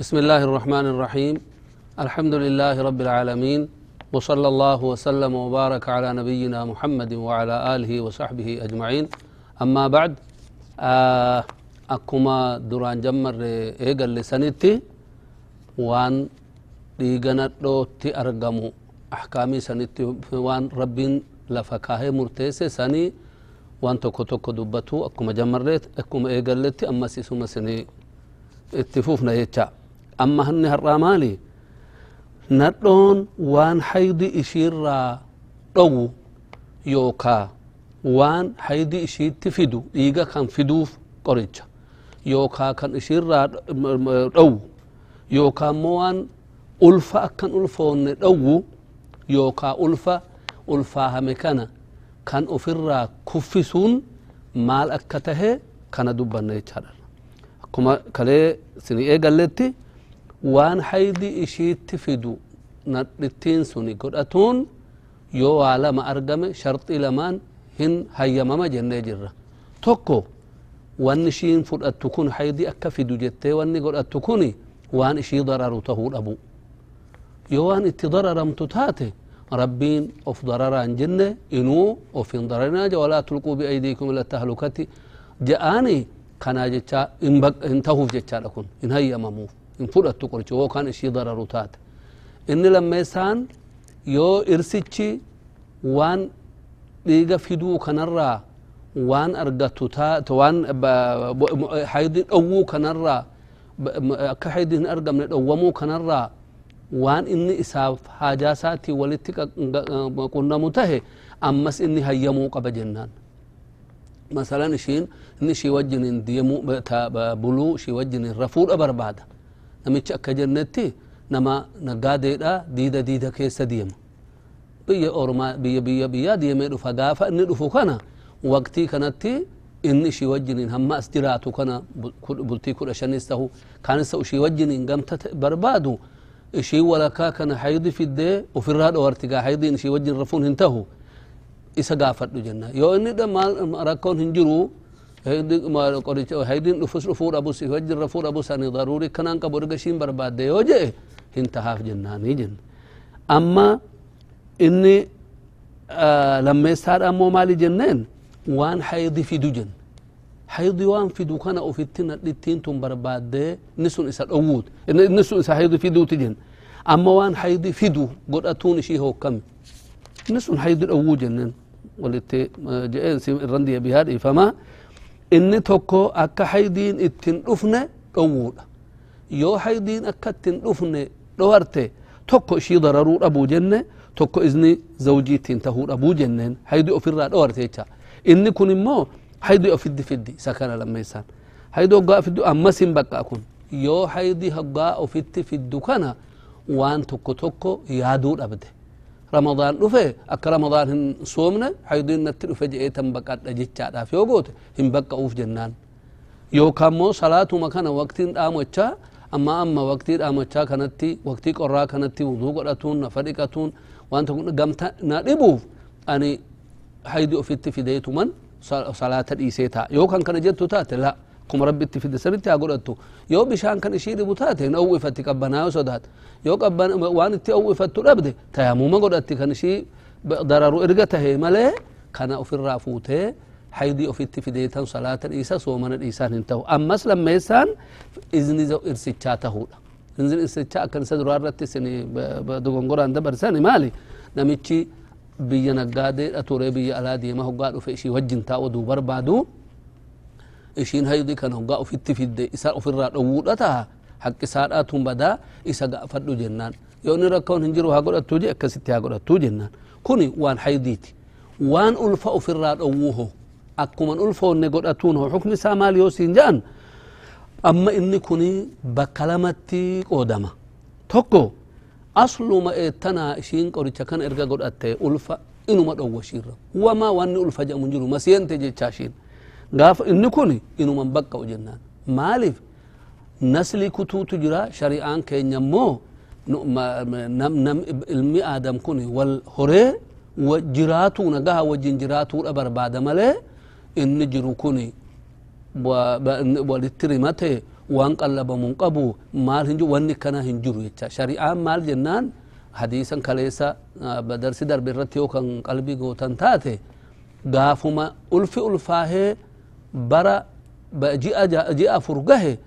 بسم الله الرحمن الرحيم. الحمد لله رب العالمين وصلى الله وسلم وبارك على نبينا محمد وعلى آله وصحبه أجمعين. أما بعد آه أكما دران جمر إيقل لسنتي وان ديغنا دوتي أرقمو أحكامي سنتي وان رب لفكاه مرتيسي سني وان توكو توكو دبتو. أكما جمرت أكما إيقل لتي أما سيسوما سني إتفوفنا يتشا. أما هني هرامالي nadhoon waan haydi ishiirraa dhowu yookaa waan haydi ishiitti fidu dhiiga kan fiduuf qoricha yookaa kan ishiirraa dhowu yookaa immoo waan ulfa akkan ulfoonne dhowu yookaa ulfa ulfaahame kana kan ofirraa kuffisuun maal akka tahe kana dubbanna jechaadha akkuma kalee sini eegalletti waan haydi ishiitti fidu nadhittiin suni godhatuun yoo waa lama argame sharxii lamaan hin hayyamama jennee jirra tokko wanni ishiin fudhattu kun haydi akka fidu jettee wanni godhattu kun waan ishii dararu tahuu dhabu yoo waan itti dararamtu taate rabbiin of dararaan jenne inuu of hin dararinaa walaa tulquu biaydiikum ila tahlukati je'aani kanaa jecha hin tahuuf jechaadha kun hin hayyamamuuf hin fudhattu qoricha yookaan ishii dararu taate inni lammeessaan yoo irsichi waan dhiiga fiduu kanarraa waan argatu taate waan haydi dhowwuu kanarraa akka haydi hin argamne dhowwamuu kanarraa waan inni isaaf haajaa isaatii walitti qunnamu tahe ammas inni hayyamuu qaba jennaan masalan ishiin inni ishii wajjinin deemuu buluu ishii wajjinin rafuudha barbaada namichi akka jennetti nama naggaadeedha diida diida keessa deema biyya ormaa biyya biyya biyyaa deemee dhufa gaafa inni dhufu kana waqtii kanatti inni ishii wajjiniin hamma as jiraatu kana bultii kudha shanis tahu kaanis ta'u wajjiniin gamta barbaadu ishii walakaa kana haydi fiddee ofirraa dhowarti gaa haydiin ishii wajjin rafuun hin tahu isa gaafadhu jenna yoo inni rakkoon hin jiru هيدين ما قريش هيدين لفوس رفور أبو سيفج رفور أبو سني ضروري كان أنك برجع شين برباد ده وجه هنتها في جنة نيجن أما إني آه لما يصير أمو مالي جنن وان حيضي في دوجن. حيضي وان في دوكان أو في التين التين توم برباد ده نسون إسال أود إن نسون إسال حيضي في دو تجن أما وان حيضي في دو قد أتون شيء هو كم. نسون حيضي أود جنن. ولتي آه، جئن سيم الرندية بهذه فما inni tokko akka haydiin ittin dhufne dhowwuudha yoo haydiin akka ittin dhufne dhowarte tokko ishii dararuu dhabuu jenne tokko izni zawjiitiin tahuu dhabuu jenneen haydi ofirraa dhowarte jecha inni kun immoo haydi ofiddi fiddi isa kana lammeessaan haydi hoggaa fiddu ammas hin baqqa kun yoo haydi hoggaa ofitti fiddu kana waan tokko tokko yaaduu dhabde akka ramadaan hin soomne haydiin natti dhufe je'ee tan baqadha jechaadhaaf yoo goote hin baqqa'uuf jennaan yookaan immoo salaatuma kana waqtiin dhaamachaa amma amma waqtii dhaamachaa kanatti waqtii qorraa kanatti wuduu godhatuun nafa dhiqatuun waan tokko gamta na dhibuuf ani haydi ofitti fideetuman salaata dhiisee ta'a yoo kan kana jettu taate la akkuma rabbi itti fide sanitti haa godhattu yoo bishaan kan ishii dhibu taate hin owwifatti qabbanaa yoo sodaata yoo waan itti owwifattu dhabde tayammuma godhatti kan ishii dararu erga tahe malee kana ofirraa fuutee haydii ofitti fideetan salaata dhiisa soomana dhiisaan hin tahu ammas lammeessaan izni irsichaa tahuudha izni irsichaa akkan isa duraa irratti isin dogongoraan dabarsani maali namichi biyya naggaadeedha ture biyya alaa deema hoggaa dhufe ishii wajjin taa'u oduu barbaadu ishiin haydii kana hoggaa ofitti fidde isa ofirraa dhowwuudha taha haqqisaadhaa tun badaa isa gaafadhu jennaan yoo inni rakkoon hin jiru haa godhattuu je akkasitti haa godhattuu jennaan kuni waan haydiiti waan ulfa ofirraa dhowwuho akkuman ulfoonne godhatuun ho xukmi isaa maal yoo siin ja'an amma inni kuni bakka lamatti qoodama tokko asluma eettanaa ishiin qoricha kana erga godhatte ulfa inuma dhowwa ishiirra wamaa wanni ulfa jedhamu hin jiru masiyente jechaa ishiin gaafa inni kun inuman baqqa'u jennaan maaliif nasli kutuutu jira shari'aan keenya immoo ilmi aadam kun wal horee jiraatuu nagaha wajjin jiraatuudha barbaada malee inni jiru kun walitti rimate waan qallabamuun qabu maal hin wanni kana hin jiru jecha. Shari'aan maal jennaan? Hadiisan kaleessa darsi darbe irratti yoo kan qalbii gootan taate gaafuma ulfi ulfaahee bara ji'a afur gahe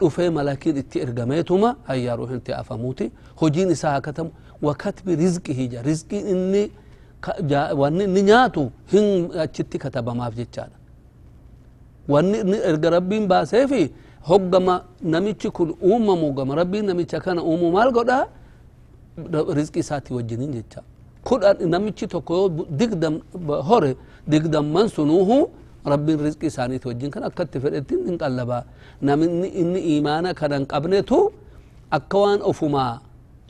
dhufee malakiin itti ergameetuma hayyaa ruuhin itti afamuuti hojiin isaa hakatamu wakatbi rizqihi ja rizqiin inni wanni inni nyaatu hin achitti katabamaaf jechaadha wanni inni erga rabbiin baaseefi hoggama namichi kun uumamu gama rabbiin namicha kana uumu maal godha rizqii isaatti wajjiniin jecha kudhan namichi tokko yoo digdam hore digdamman sunuuhu akka itti fedhetti hin qallabaa namni inni imaana kana hin qabnetu akka waan ofumaa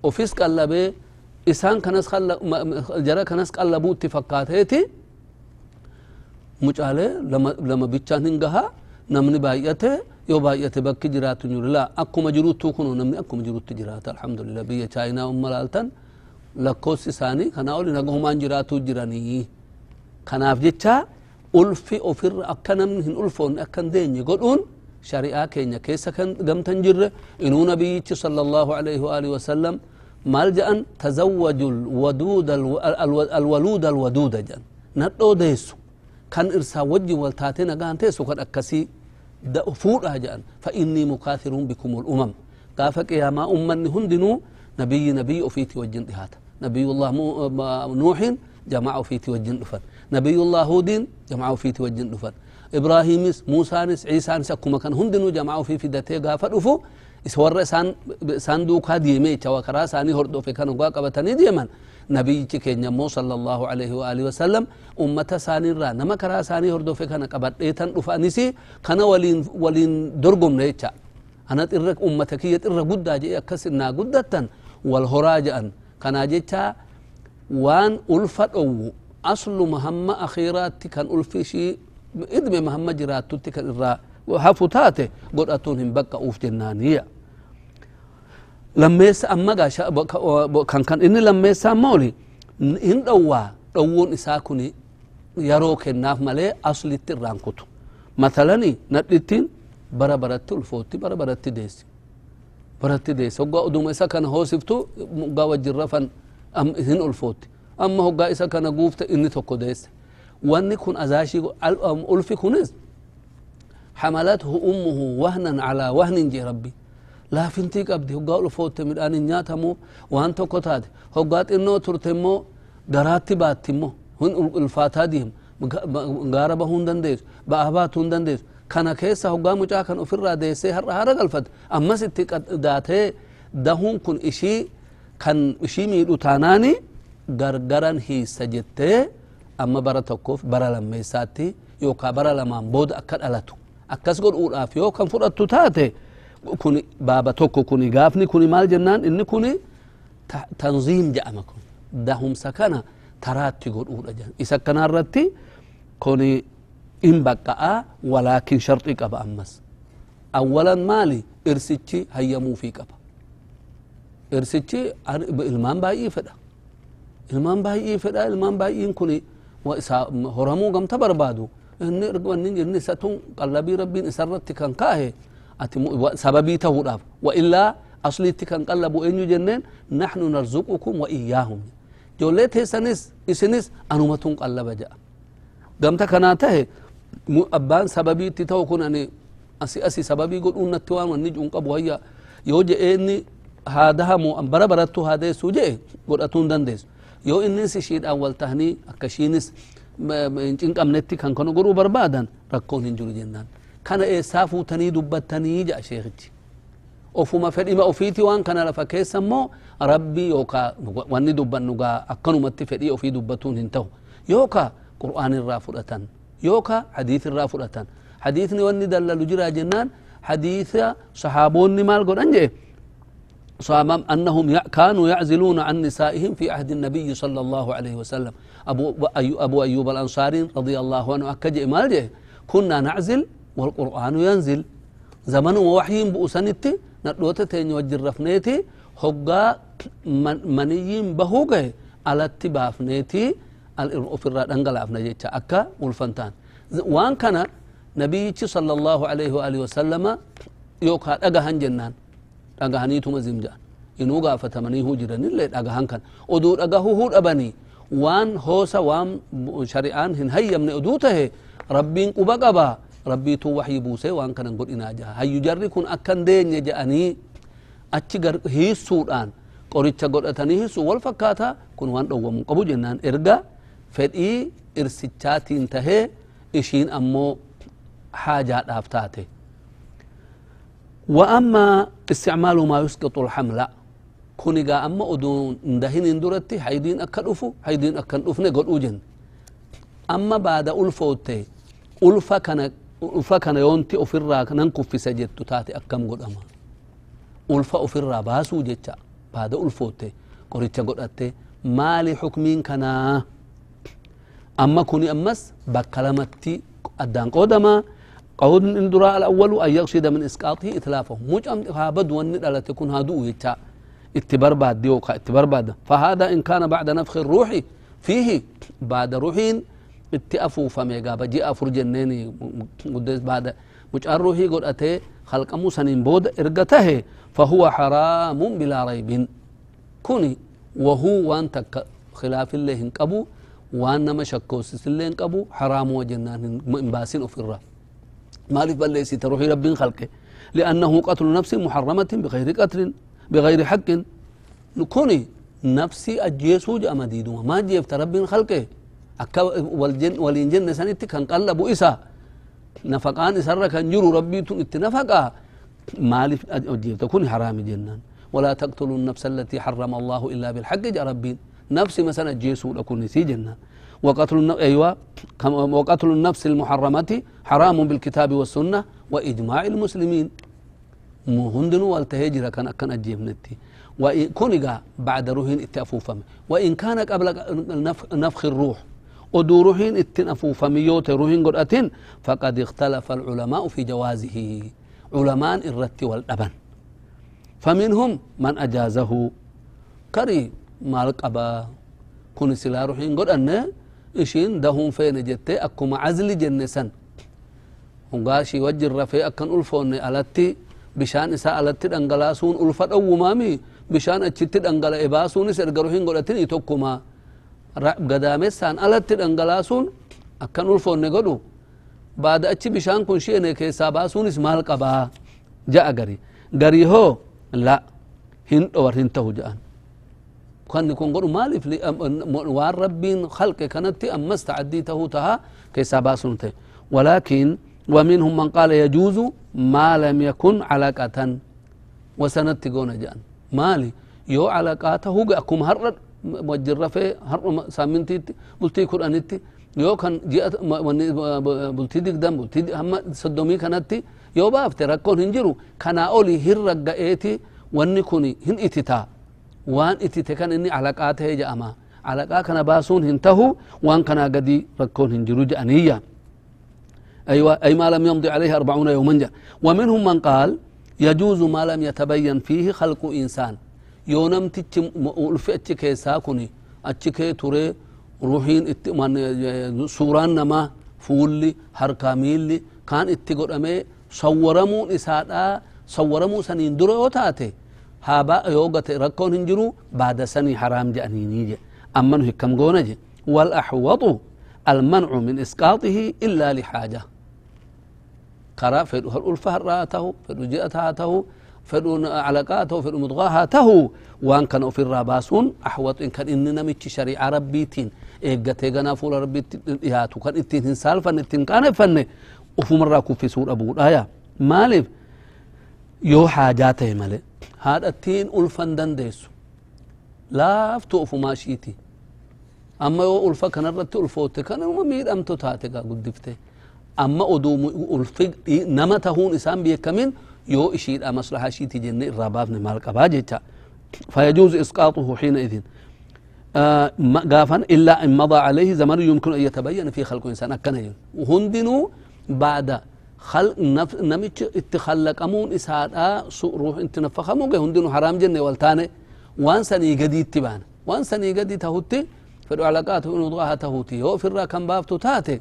ofis qallabee isaan kanas jara kanas qallabuu itti fakkaateeti mucaalee lama bichaan hin gahaa namni baay'ate yoo baay'ate bakki jiraatu jiru laa akkuma jiruttuu kun namni akkuma jirutti jiraata alhamdulillah biyya chaayinaa umma laaltan lakkoofsi isaanii kanaa oli nagahumaan jiraatuu jiranii kanaaf jecha ulfi ofirra akka namni hin ulfoonne akka hin deenye godhuun shari'aa keenya keessa kan gamtan jirre inuu nabiyyichi sala allahu alaihi waalihi wasallam maal jedhan tazawwaju alwaluuda alwaduuda jedhan nadhoo deessu kan irsaa wajjin wal taatee nagaan teessu kan akkasii fuudhaa jedhan fa innii mukaathiruun bikum ulumam gaafa qiyaamaa ummanni hundinuu nabiyyi nabiyyi ofiiti wajjin dhihaata nabiyullah nuuhin jamaa ofiiti wajjin dhufan nabiyullah huudin jamaa ofiiti wajjin dhufan ibraahimis muusaanis ciisaanis akkuma kan hundinuu jamaa ofii fidatee gaafa dhufu isa warra isaan duukaa deemee jecha karaa isaanii hordofe kan ugaa qabatanii deeman nabiyyichi keenya immoo sala allahu alaihi waalihi wasallam ummata isaaniirraa nama karaa isaanii hordofe kana qabadheetan dhufanis kana waliin waliin dorgomne jecha ana xirra ummata kiyya xirra guddaa jedhe akkas innaa guddattan wal horaa jedhan kanaa jecha waan ulfa dhowwu asluma hamma akhiiraatti kan ulfi ishii idme mahamma jiraattutti kan irraa hafu taate godhatuun hin baqqa'uuf jennaaniya lammeessa amma kan kan inni lammeessaa mooli hin dhowwaa dhowwuun isaa kun yeroo kennaaf malee aslitti irraan kutu matalani nadhittiin bara baratti ulfootti bara baratti deessi baratti deessi hoggaa uduma isa kana hoosiftu hoggaa wajjin rafan hin ulfootti amma hoggaa isa kana guufte inni tokko deesse wanni kun azaashii ulfi kunis حملته أمه وهنا على وهن جي ربي لا فنتي قبدي هقا الفوت مدان نياتمو وان توكو تاد هقا إنو ترتمو غراتي باتمو هن الفاتا ديهم غاربا هندن ديس بأهبات هندن ديس kana keessa hoggaa mucaa kan ofirraa deessee har'a hara galfate ammas itti daatee dahuun kun ishii kan ishii miidhu taanaani gargaran hiissa jettee amma bara tokkoof bara lammeessaatti yookaan bara lamaan booda akka dhalatu akkas godhuudhaaf yoo kan fudhattu taate kun baaba tokko kun gaafni kun maal jennaan inni kun tanziim jedhama kun dahumsa kana taraatti godhuudha jedhan isa kanarratti kun in baqqa'a walaakin sharxii qaba ammas awwalan maali irsichi hayyamuufii qaba irsichi ilmaan baay'ee fedha ilmaan baay'ee fedha ilmaan baay'een kun horamuu gamta barbaadu inni wanni inni isa tun qallabii rabbiin isarratti kan kaahe ati sababii tahuudhaaf wa illaa asliitti kan qallabu eenyu jenneen naxnu narzuqukum wa iyyaahum ijoollee teessanis isinis anumatun qallaba jedha gamta kanaa tahe abbaan sababii itti ta'u kun ani asi asi sababii godhuun natti waan wanni juun qabu hayya yoo je'ee inni haa dahamu bara barattu haa deessuu je'e godhatuu hin dandeessu yoo innis ishiidhaan wal tahanii akka ishiinis hin cinqabnetti kan kana godhuu barbaadan rakkoon hin jiru jennaan kana eessaa fuutanii dubbattanii jedha sheekichi ofuma fedhima ofiiti waan kana lafa keessa immoo rabbi yookaa wanni dubbannu gaa akkanumatti fedhii ofii dubbatuun hin ta'u yookaa qur'aan irraa fudhatan yookaa hadiis irraa fudhatan hadiisni wanni dallalu jira jennaan hadiisa sahaabonni maal godhan jee أنهم كانوا يعزلون عن نسائهم في عهد النبي صلى الله عليه وسلم. أبو, أبو أيوب الأنصاري رضي الله عنه أكج مالجه كنا نعزل والقرآن ينزل. زمن وحي بؤسنت ندوت تين وجرفنيتي هقا من منيين بهوغه. على اتبافنيتي في الراد انقلافنا جيتشا أكا والفنتان وان كان نبي صلى الله عليه وآله وسلم يوكا دغهن جنان. توما زمجان inuu gaafatamanii huu jiranillee dhagahan kan oduu dhagahu huu dhabanii waan hoosa waan shari'aan hin hayyamne oduu tahe rabbiin quba qaba rabbiituu waxyi buusee waan kanan godhinaa jaha hayyu jarri kun akkan deenye je'anii achi hiissuudhaan qoricha godhatanii hiissuu wal fakkaata kun waan dhowwamuu qabu jennaan erga fedhii irsichaatiin tahee ishiin ammoo haajaadhaaf taate وأما استعمال ما يسقط الحمل kunigaa amma oduu ndahinin duratti haydiin akka dhufu haydiin akkan dhufne godhuu jenne amma baada ulfootte ulfa kana ulfa kana yoonti ofirraa nan kuffisa jettu taate akkam godhama ulfa ofirraa baasuu jecha baada ulfootte qoricha godhatte maali xukmiin kanaa amma kuni ammas bakka lamatti addaan qoodama قول اندراء الأول أن يقصد من إسقاطه إتلافه مجأم هابد وني كن هادو يتشا اتبرباد ديوكا اتبرباد فهذا إن كان بعد نفخ الروح فيه بعد روحين اتأفو فميقا بجي أفر جنيني قدس بعد. مجأر روحي قد أتي خلق موسى بود إرقته فهو حرام بلا ريب. كوني. وهو وانت خلاف الله انقبو وان نما شكوسس الله انقبو حرام وجنان انباسين أفره مالك ليس تروحي رب خلقه. لأنه قتل نفس محرمة بغير قتل بغير حق. نكوني نفسي أجيسو جاء مديدو ما جيفت رب خلقه. أكا والجن والإنجن سنتي كان قلبوا إسا نفقان سر كان جرو ربي تن اتنفقا مالي أجيفت كوني حرام جنان. ولا تقتلوا النفس التي حرم الله إلا بالحق جاء ربي. نفسي مثلا جيسو لكون سي جنان. وقتل أيوة. وقتل النفس المحرمة حرام بالكتاب والسنة وإجماع المسلمين. هندن والتهجر كان أكن أجيب نتي وكونغا بعد روحين اتأفوفم وإن كان قبل نفخ الروح. ودو روحين اتنفوفم يوت روحين قد أتن. فقد اختلف العلماء في جوازه. علماء الرت والأبن. فمنهم من أجازه. كري مال قبا. كون سلا روحين قد أن إشين دهم فين جتة أكما عزل جنسن هنغاشي وجر رفي أكن ألفون ألتي bishaan isaa alatti dhangalaasuun ulfa dhowwumaami bishaan achitti dhangala'e baasuunis erga ruhin godhatin tokkuma gadaamessaan alatti dhangalaasuun akkan ulfoonne godhu baada achi bishaan kun shi'ene keessaa baasuunis maal qabaa ja'a gari gari hoo la hin dhowar hin tahu ja'an kun godhu maaliif waan rabbiin khalqe kanatti ammas ta'addii tahuu taha keessaa baasuun ta'e walaakin ومنهم من قال يجوز ما لم يكن علاقة. وسنت قونا جان. مالي يو علاقاته أكم هر وجر في هر سامنتي بلتي قرآنتي يو كان جاءت بلتي ديك دم بلتي هم صدومي كانت يو بافت ركون هنجرو. كان أولي هر رقائتي واني كوني هن اتتا وان اتتا كان اني علاقاته جاءما علاقا كان باسون هنتهو وان كان قدي ركون هنجرو جانيا أيوة أي ما لم يمضي عليه أربعون يوما جاء ومنهم من قال يجوز ما لم يتبين فيه خلق إنسان يونم تتش ألفئ كيسا كوني أتشكي تري روحين من سوران نما فولي هركاميلي كان اتقر أمي صورمون إسادا صورمو سنين درو يوتاتي هابا يوغت ركون هنجرو بعد سني حرام جانيني أما هكم قونجي والأحوط المنع من إسقاطه إلا لحاجة كرا فدو الألفة راته فدو جئتاته فدو علاقاته فدو مضغاهاته وان كان في الراباسون أحوط إن كان إننا متش شريعة ربيتين إيقاتي غنا فول ربيتين إيهاتو كان إتين هنسال فن إتين كان فن وفو مرة في سورة أبو الآية مالف يو حاجاته مالي التين ألفن دنديسو. لا أفتو أفو ماشيتي أما يو ألفا كان الرت ألفوت كان ممير أم تتاتك قدفته أما أدو ألفق نما تهون إسان بيكمين يو إشيد مصلحة شيتي جنة الرباب مالك أباجتا فيجوز إسقاطه حينئذ. آه قافا إلا إن مضى عليه زمن يمكن أن يتبين في خلق إنسان أكنا وهندنو بعد خلق نف نمج اتخلق. أمون إسهاد روح انت نفخمو هندنو حرام جنة والتاني وان سني قدي تبان وان سني قدي تهوتي فدو علاقاته إنو ضغاها تهوتي هو في الرا كان بافتو تاتي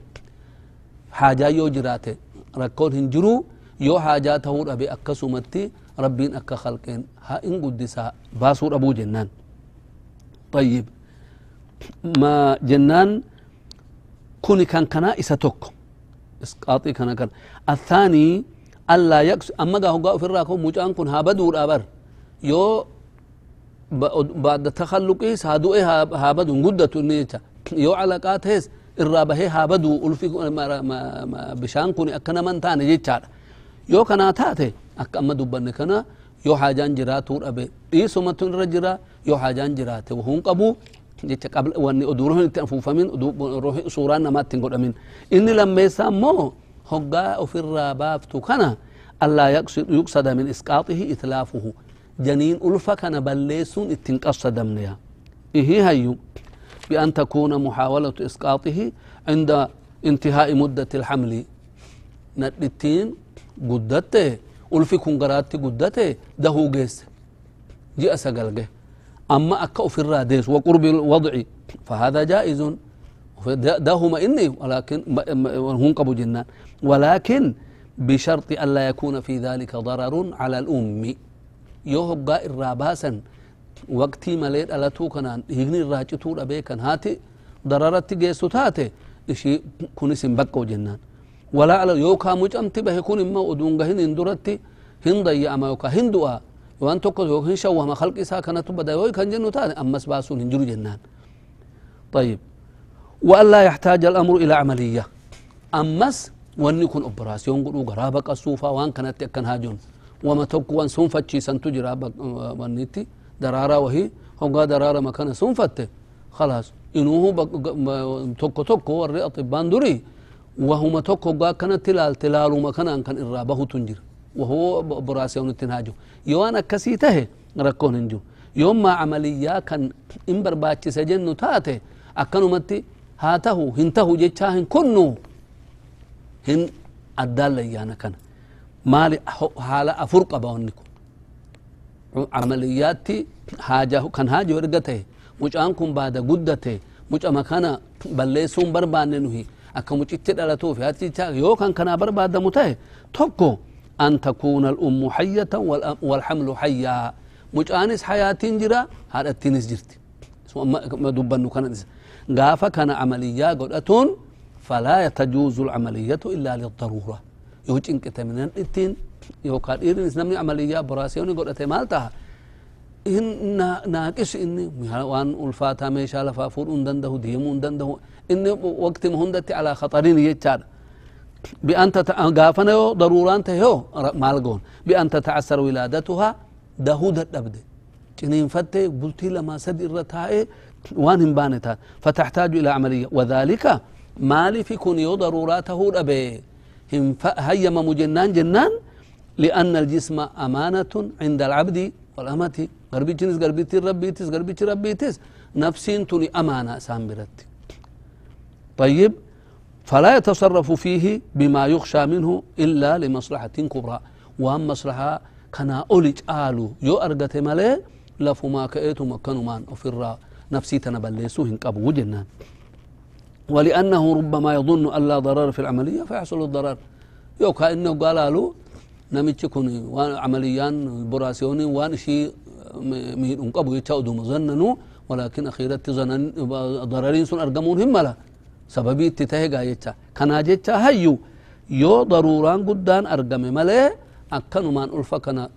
حاجة يو جراته. ركون هنجرو يو حاجات هو أبي أكسمتي ربين أكا خلقين ها إن قدسا باسور أبو جنان. طيب ما جنان كوني كان كنا إساتوك إسقاطي كان كان. الثاني ألا يكس أما قاهو قاهو في الراكو مجان كن ها بدور أبر. يو بعد تخلقه سادوئه ها بدو قدة نيتا يو علاقات هيس الرابه ها بدو ألفي بشان كوني أكنا من تاني جيتشار يو كنا تاتي. أكا أما دبني كنا يو حاجان جراتور أبي. إيسو متن رجرا يو حاجان جراتي وهم قبو jecha qabla wanni oduuroon itti afuufamin suuraan namaatti hin godhamin inni lammeessaa immoo hoggaa ofirraa baaftu kana allaa yuqsada min isqaaxihi itlaafuhu janiin ulfa kana balleessuun ittin qabsadamneya ihii hayyu بأن تكون محاولة إسقاطه عند انتهاء مدة الحمل ندتين قدته ألفي كنقرات قدته دهو قيس جاء سقل أما أكا في الراديس وقرب الوضع فهذا جائز. دهما إني ولكن هم قبو جنان. ولكن بشرط ألا يكون في ذلك ضرر على الأم يوهب الراباسا وقتي مليت ألا توكنان هيغني الراجتو أبيكن هاتي ضررت جيسو تاتي. إشي كوني سنبقو جنان. ولا على يوكا مجأمتي به كون إما أدونغهن اندرتي هندي أما يوكا هندوا. توكو يوكا شوه ما خلق إسا كانت بدا يوكا كان جنو تاتي أمس باسون هنجرو جنان. طيب. وألا يحتاج الأمر إلى عملية. أمس وأن يكون أوبراسيون قلو غرابك الصوفة وأن كانت يكن هاجون. وما توكو وأن سنفتشي سنتو جرابك وانيتي درارة وهي. هو درارة مكان سنفته خلاص. إنه توكو توكو وري أطبان دري وهما توكو كانت تلال تلال مكان كان إرابة تنجر. وهو براسيون التنهاجو. يوانا كسيته ركون انجو. يوم ما عملية كان إمبر باتش سجن تاتي أكنو متي هاته هنته جتشاهن كنو هن أدال ليانا كان. مالي حالة أفرق بونكو عملياتي حاجة كان حاجة ورقته. kun baada guddate mucama kana balleessuun barbaanne nuhi akka mucitti dhalatuuf haticha yookan kanaa barbaadamu tahe tokko an takuuna أن تكون الأم حية والحمل حيا مجانس حياة جرا هذا التنس جرت. ما دبنا كان غافا كان عملية قدرتون فلا يتجوز العملية إلا للضرورة. يوجين كتمنا التين يو قال إيرنس نمي عملية براسي وني أتمالتها مالتها. إن ناقص إني مهوان ألفاتها ميشالفا فور أندنده ديم أندنده. إن وقت مهندتي على خطرين يتشار بأن غافنا يو ضروران مالغون بأن تتعسر ولادتها دهود الأبد جنين فتة بلتي لما سد الرتاء وان بانتا فتحتاج إلى عملية. وذلك مالي في كون يو ضروراته الأبي هيم مجنان جنان لأن الجسم أمانة عند العبد والأمة. غربيتنس غربيتي ربيتس غربيتي ربيتس نفسين تني أمانة سامبرت. طيب فلا يتصرف فيه بما يخشى منه إلا لمصلحة كبرى وهم مصلحة كنا أولج آلو يو أرغت ملي لفو ما كأيتو مكانو مان أفرا نفسي تنبليسو هنقبو جنان ولأنه ربما يظن أن لا ضرر في العملية فيحصل الضرر يو كأنه قال له kun waan camaliyaan boraasiyooni waan ishii miidhun qabu jecha oduma zannanu walakin akhiiratti darariin sun argamuun hin mala sababii itti tahe gaa jecha kanaa jecha hayyu yoo daruuraan guddaan argame malee akkanumaan ulfa kana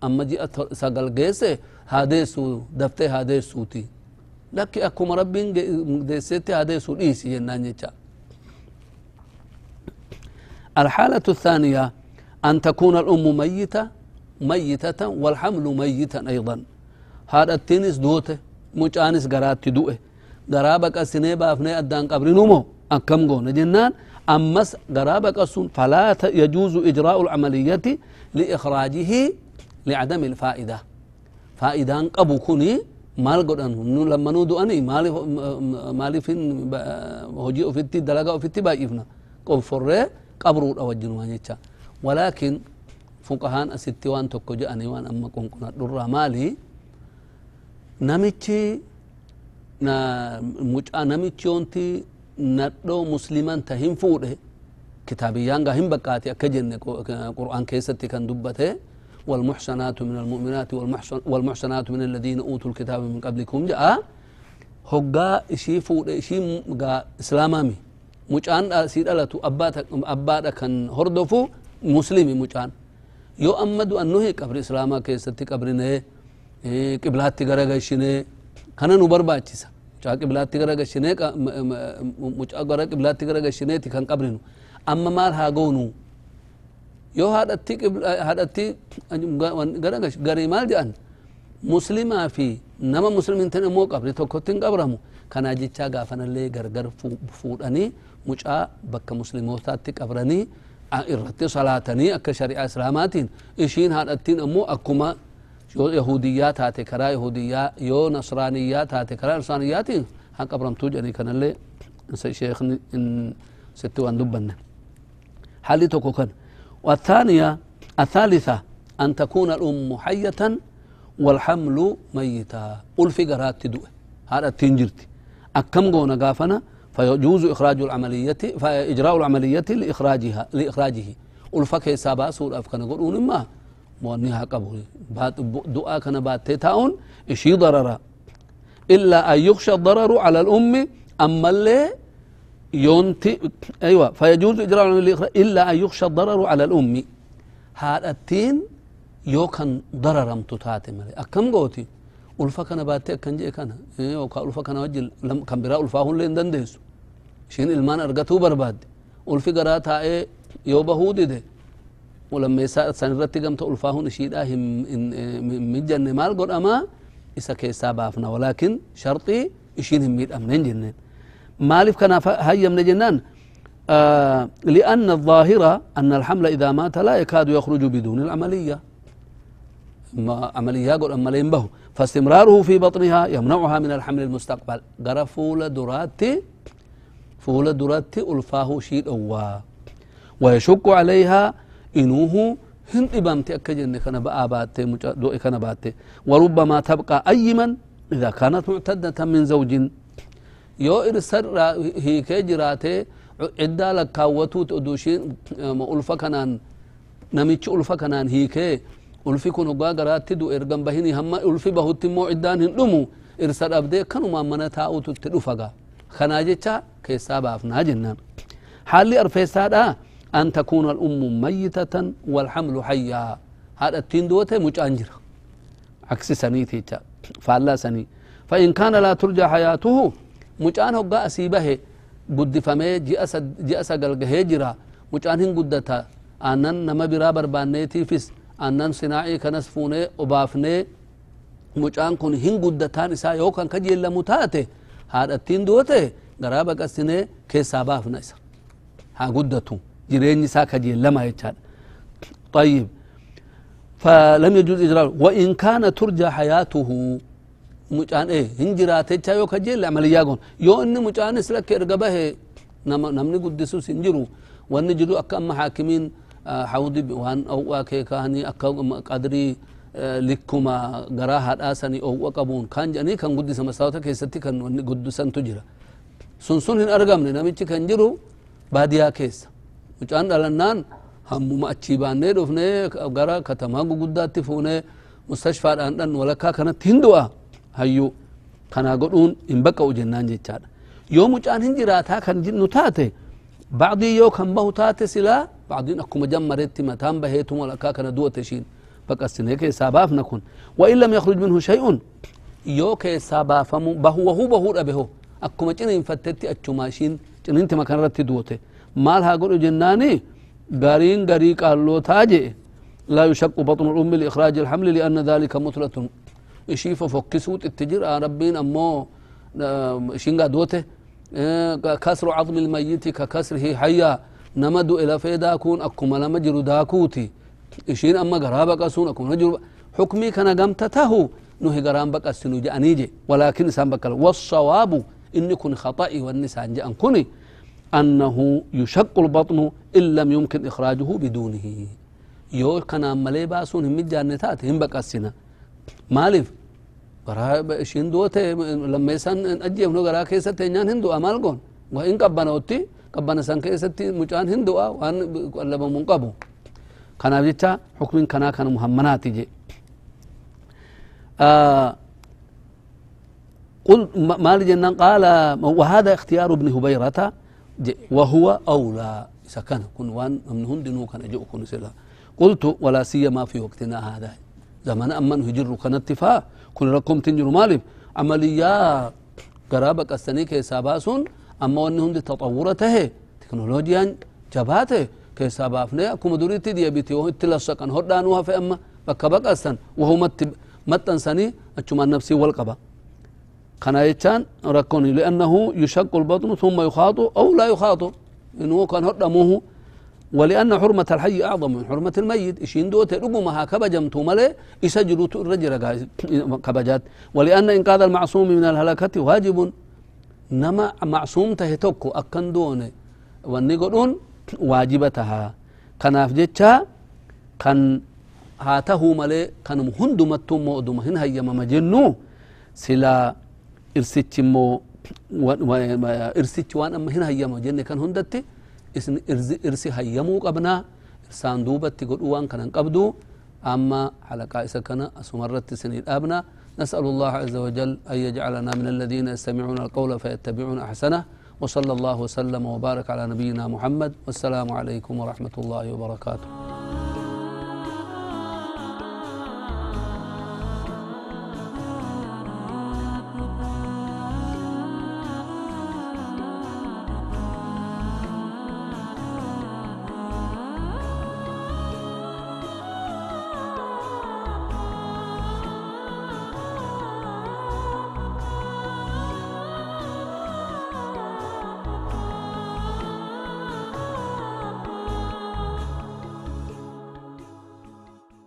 amma ji'a sagal geesse haadeessu daftee haadeessuuti lakki akkuma rabbiin deessetti haadeessuu dhiisi jennaan jecha الحالة الثانية أن تكون الأم ميتة ميتة والحمل ميتا أيضا هذا التنس دوته مجانس قرات دوئه قرابك السنيبة أفني أدان قبر نمو أكم قونا جنان أمس قرابك السن فلا يجوز إجراء العملية لإخراجه لعدم الفائدة فائدة قبو كوني مال قدن لما نودو أني مالي مالي فين هجي أفتي دلقا أفتي بايفنا قفر قبرو أوجنوا جيتشا ولكن فقهان أستي وان تكو جأني وان أما كون كنا درا مالي نمتي نا مجا نمتي يونتي ندو مسلمان تهم فوده كتابيان هم بقاتي أكجن قرآن كيستي كان دبته والمحسنات من المؤمنات والمحسن والمحسنات من الذين أوتوا الكتاب من قبلكم جاء هقا إشي فود إشي إسلامامي مجان سيدالة أباتا أباتا كان هردفو مسلمي مجان يو أمدو أنه قبر إسلاما كيستي قبرنه قبلاتي غرغشنه كان نبرباچسا mucaa qiblaatti gara gashinee mucaa gara qiblaatti gara gashineeti kan qabrinu amma maal haa goonu yoo haadhatti haadhatti gara garii maal jedhan muslimaa fi nama muslimin tan immoo qabri tokkotti hin qabramu kanaa jechaa gaafanallee gargar fuudhanii mucaa bakka muslimootaatti qabranii irratti salaatanii akka shari'aa islaamaatiin ishiin haadhattiin ammoo akkuma yoo yahudiyyaa taate karaa yahudiyyaa yoo nasraaniyyaa taate karaa nasraaniyyaatiin haa qabramtuu jedhanii kanallee sheekni sitti waan dubbanne حالي توكو كان. والثانية الثالثة أن تكون الأم حية والحمل ميتا. ألفي قرات تدوء هذا تنجرت أكم قونا قافنا؟ فيجوز إخراج العملية فإجراء العملية لإخراجها لإخراجه. ألفك حسابا سور أفكنا قولون ما مونيها قبول. دعاء كان بات تاون إشي ضرر. إلا أن يخشى الضرر على الأم أما اللي يونتي أيوة فيجوز إجراء إلا أن يخشى الضرر على الأم. هذا التين يو كان ضرر متتاتي مالي أكم قوتي؟ ألفا كان باتي أكن جي كان. إيوه ألفا كان وجل. لم كان براء ألفا هون لين دنديسو شين إلمان أرغتو برباد. ألفي قراتا إيه يو بهودي دي. ولما يسا سنرتي قمت ألفا هون شيدا هم مجن مال قد أما إسا كيسا بافنا. ولكن شرطي إشين هم ميد أمنين جنين مالف كان من جنان. آه لأن الظاهرة أن الحمل إذا مات لا يكاد يخرج بدون العملية. ما عملية قل أمالين به فاستمراره في بطنها يمنعها من الحمل المستقبل. قرأ فول دراتي فول دراتي ألفاه شيء أوا. ويشك عليها إنوه هن إبامتي أكجن كان بآباتي دوئي كان باتي وربما تبقى أيمن إذا كانت معتدة من زوج yoo irsarra hiikee jiraate ciddaa lakkaawwatuut odushiin ulfa kanaan namichi ulfa kanaan hiikee ulfi kun hoggaa garaatti du ergan bahini hamma ulfi bahutti immoo ciddaan hin dhumu irsa dhabdee kanumaan mana taa'ututti dhufaga kanaa jecha keessaa baafnaa jennaan haalli arfeessaadha an takuuna alummu mayyitatan walhamlu hayyaa haadhattiin duwote mucaan jira aksi saniiti jecha faallaa sanii فإن كان لا ترجى حياته mucaan hoggaa asii bahe guddifamee ji'a sagal gahee jira mucaan hin guddata aannan nama biraa barbaanneetiifis aannan sinaa'ii kanas fuunee obaafnee mucaan kun hin guddataan isaa yookan kajeellamu taate haadhattiin duwote garaa baqassinee keessaa baafna isa haa جريني ساكدي لما يتشاد طيب. فلم يجوز إجراء وإن كان ترجى حياته مجان إيه هنجرا تيتشا يو لعمل ياغون. يو إني مجان سلك إرقبه نم نمني قدسو سنجرو وإن جدو أكا محاكمين آه، حوضي بوان أو أكي كاني أكا قدري آه، لكما غراها الآساني أو وقبون كان جاني كان قدسا مساوتا كي ستي كان وإن قدسا سنسون هن أرقام لنا كان جرو باديا كيسا mucaan dhalannaan hammuma achii baannee dhufnee gara katamaa guguddaatti fuunee mustashfaadhaan dhan walakkaa kanatti hin du'a hayyu kana godhuun hin baqqa'u jennaan jechaadha yoo mucaan hin jiraataa kan nu taate bacdii yoo kan bahu taate silaa bacdiin akkuma jammaretti mataan baheetum walakkaa kana du'ate ishiin baqassinee keessaa baafna kun وإن لم يخرج منه شيء yoo keessaa baafamu bahu wahuu bahuu dhabe ho akkuma ciniinfattetti achuma ishiin ciniintima kanarratti du'ote مالها قلو جناني قارين قريق اللو تاجي لا يشق بطن الأم لإخراج الحمل لأن ذلك مثلة إشيف فكسوت التجر ربين أمو شنغا دوته كسر عظم الميت ككسره حيا نمد إلى فيدا كون أكما لما جرو داكوتي إشين أما غرابا كسون أكما جرو حكمي كان قمتته نهي غرام بك السنو أنيجي ولكن سنبك والصواب إني كن خطأي والنسان جأن كوني أنه يشق البطن إن لم يمكن إخراجه بدونه. يو كان ملي باسون هم جانتات هم بقسنا maaliif garaa ishiin duote lammeessan ajjeefnu garaa keessatti eenyaan hin du'a maal goon waa in qabbanootti قبنا سان كيستي مجان هندوا وأن قلب منقبو. كان جتا حكم كنا كان مهمنات جي. آه قل ما جنان قال وهذا اختيار ابن هبيرة. وهو أولى. سكن كن وان من هندنو كان جو كن سلا قلت ولا سيما في وقتنا هذا. زمان أمن هجر كان اتفاق. كن ركم تنجر مالف عمليا قرابك السنة كيساباسون أما وان هند تطورته. تكنولوجيا جباته كيسابافني أكو دوريتي دي بيتي وهو اتلسقن هردانوها في أما. بكا بكا وهو مت متن سني أجمع نفسي والقبا. كان يتان ركوني لأنه يشق البطن ثم يخاط أو لا يخاط إنه كان هدمه. ولأن حرمة الحي أعظم من حرمة الميت. إشين دوت ربما كبجمتو ملي يسجلوا الرجل كبجات. ولأن إنقاذ المعصوم من الهلكة واجب. نما معصوم تهتوكو أكن دون والنقلون واجبتها. كناف جتشا كان هاته ملي كان هندمتم مؤدمهن هيا مجنو سلا إرسيتش مو إرسيتش وان أما هنا هيامو جنة كان هندتي. إرسي هيامو قبنا. إرسان دوبت تقول وان كان قبدو. أما حلقة كان أسمرت سنين أبنا. نسأل الله عز وجل أن يجعلنا من الذين يستمعون القول فيتبعون أحسنه. وصلى الله وسلم وبارك على نبينا محمد. والسلام عليكم ورحمة الله وبركاته.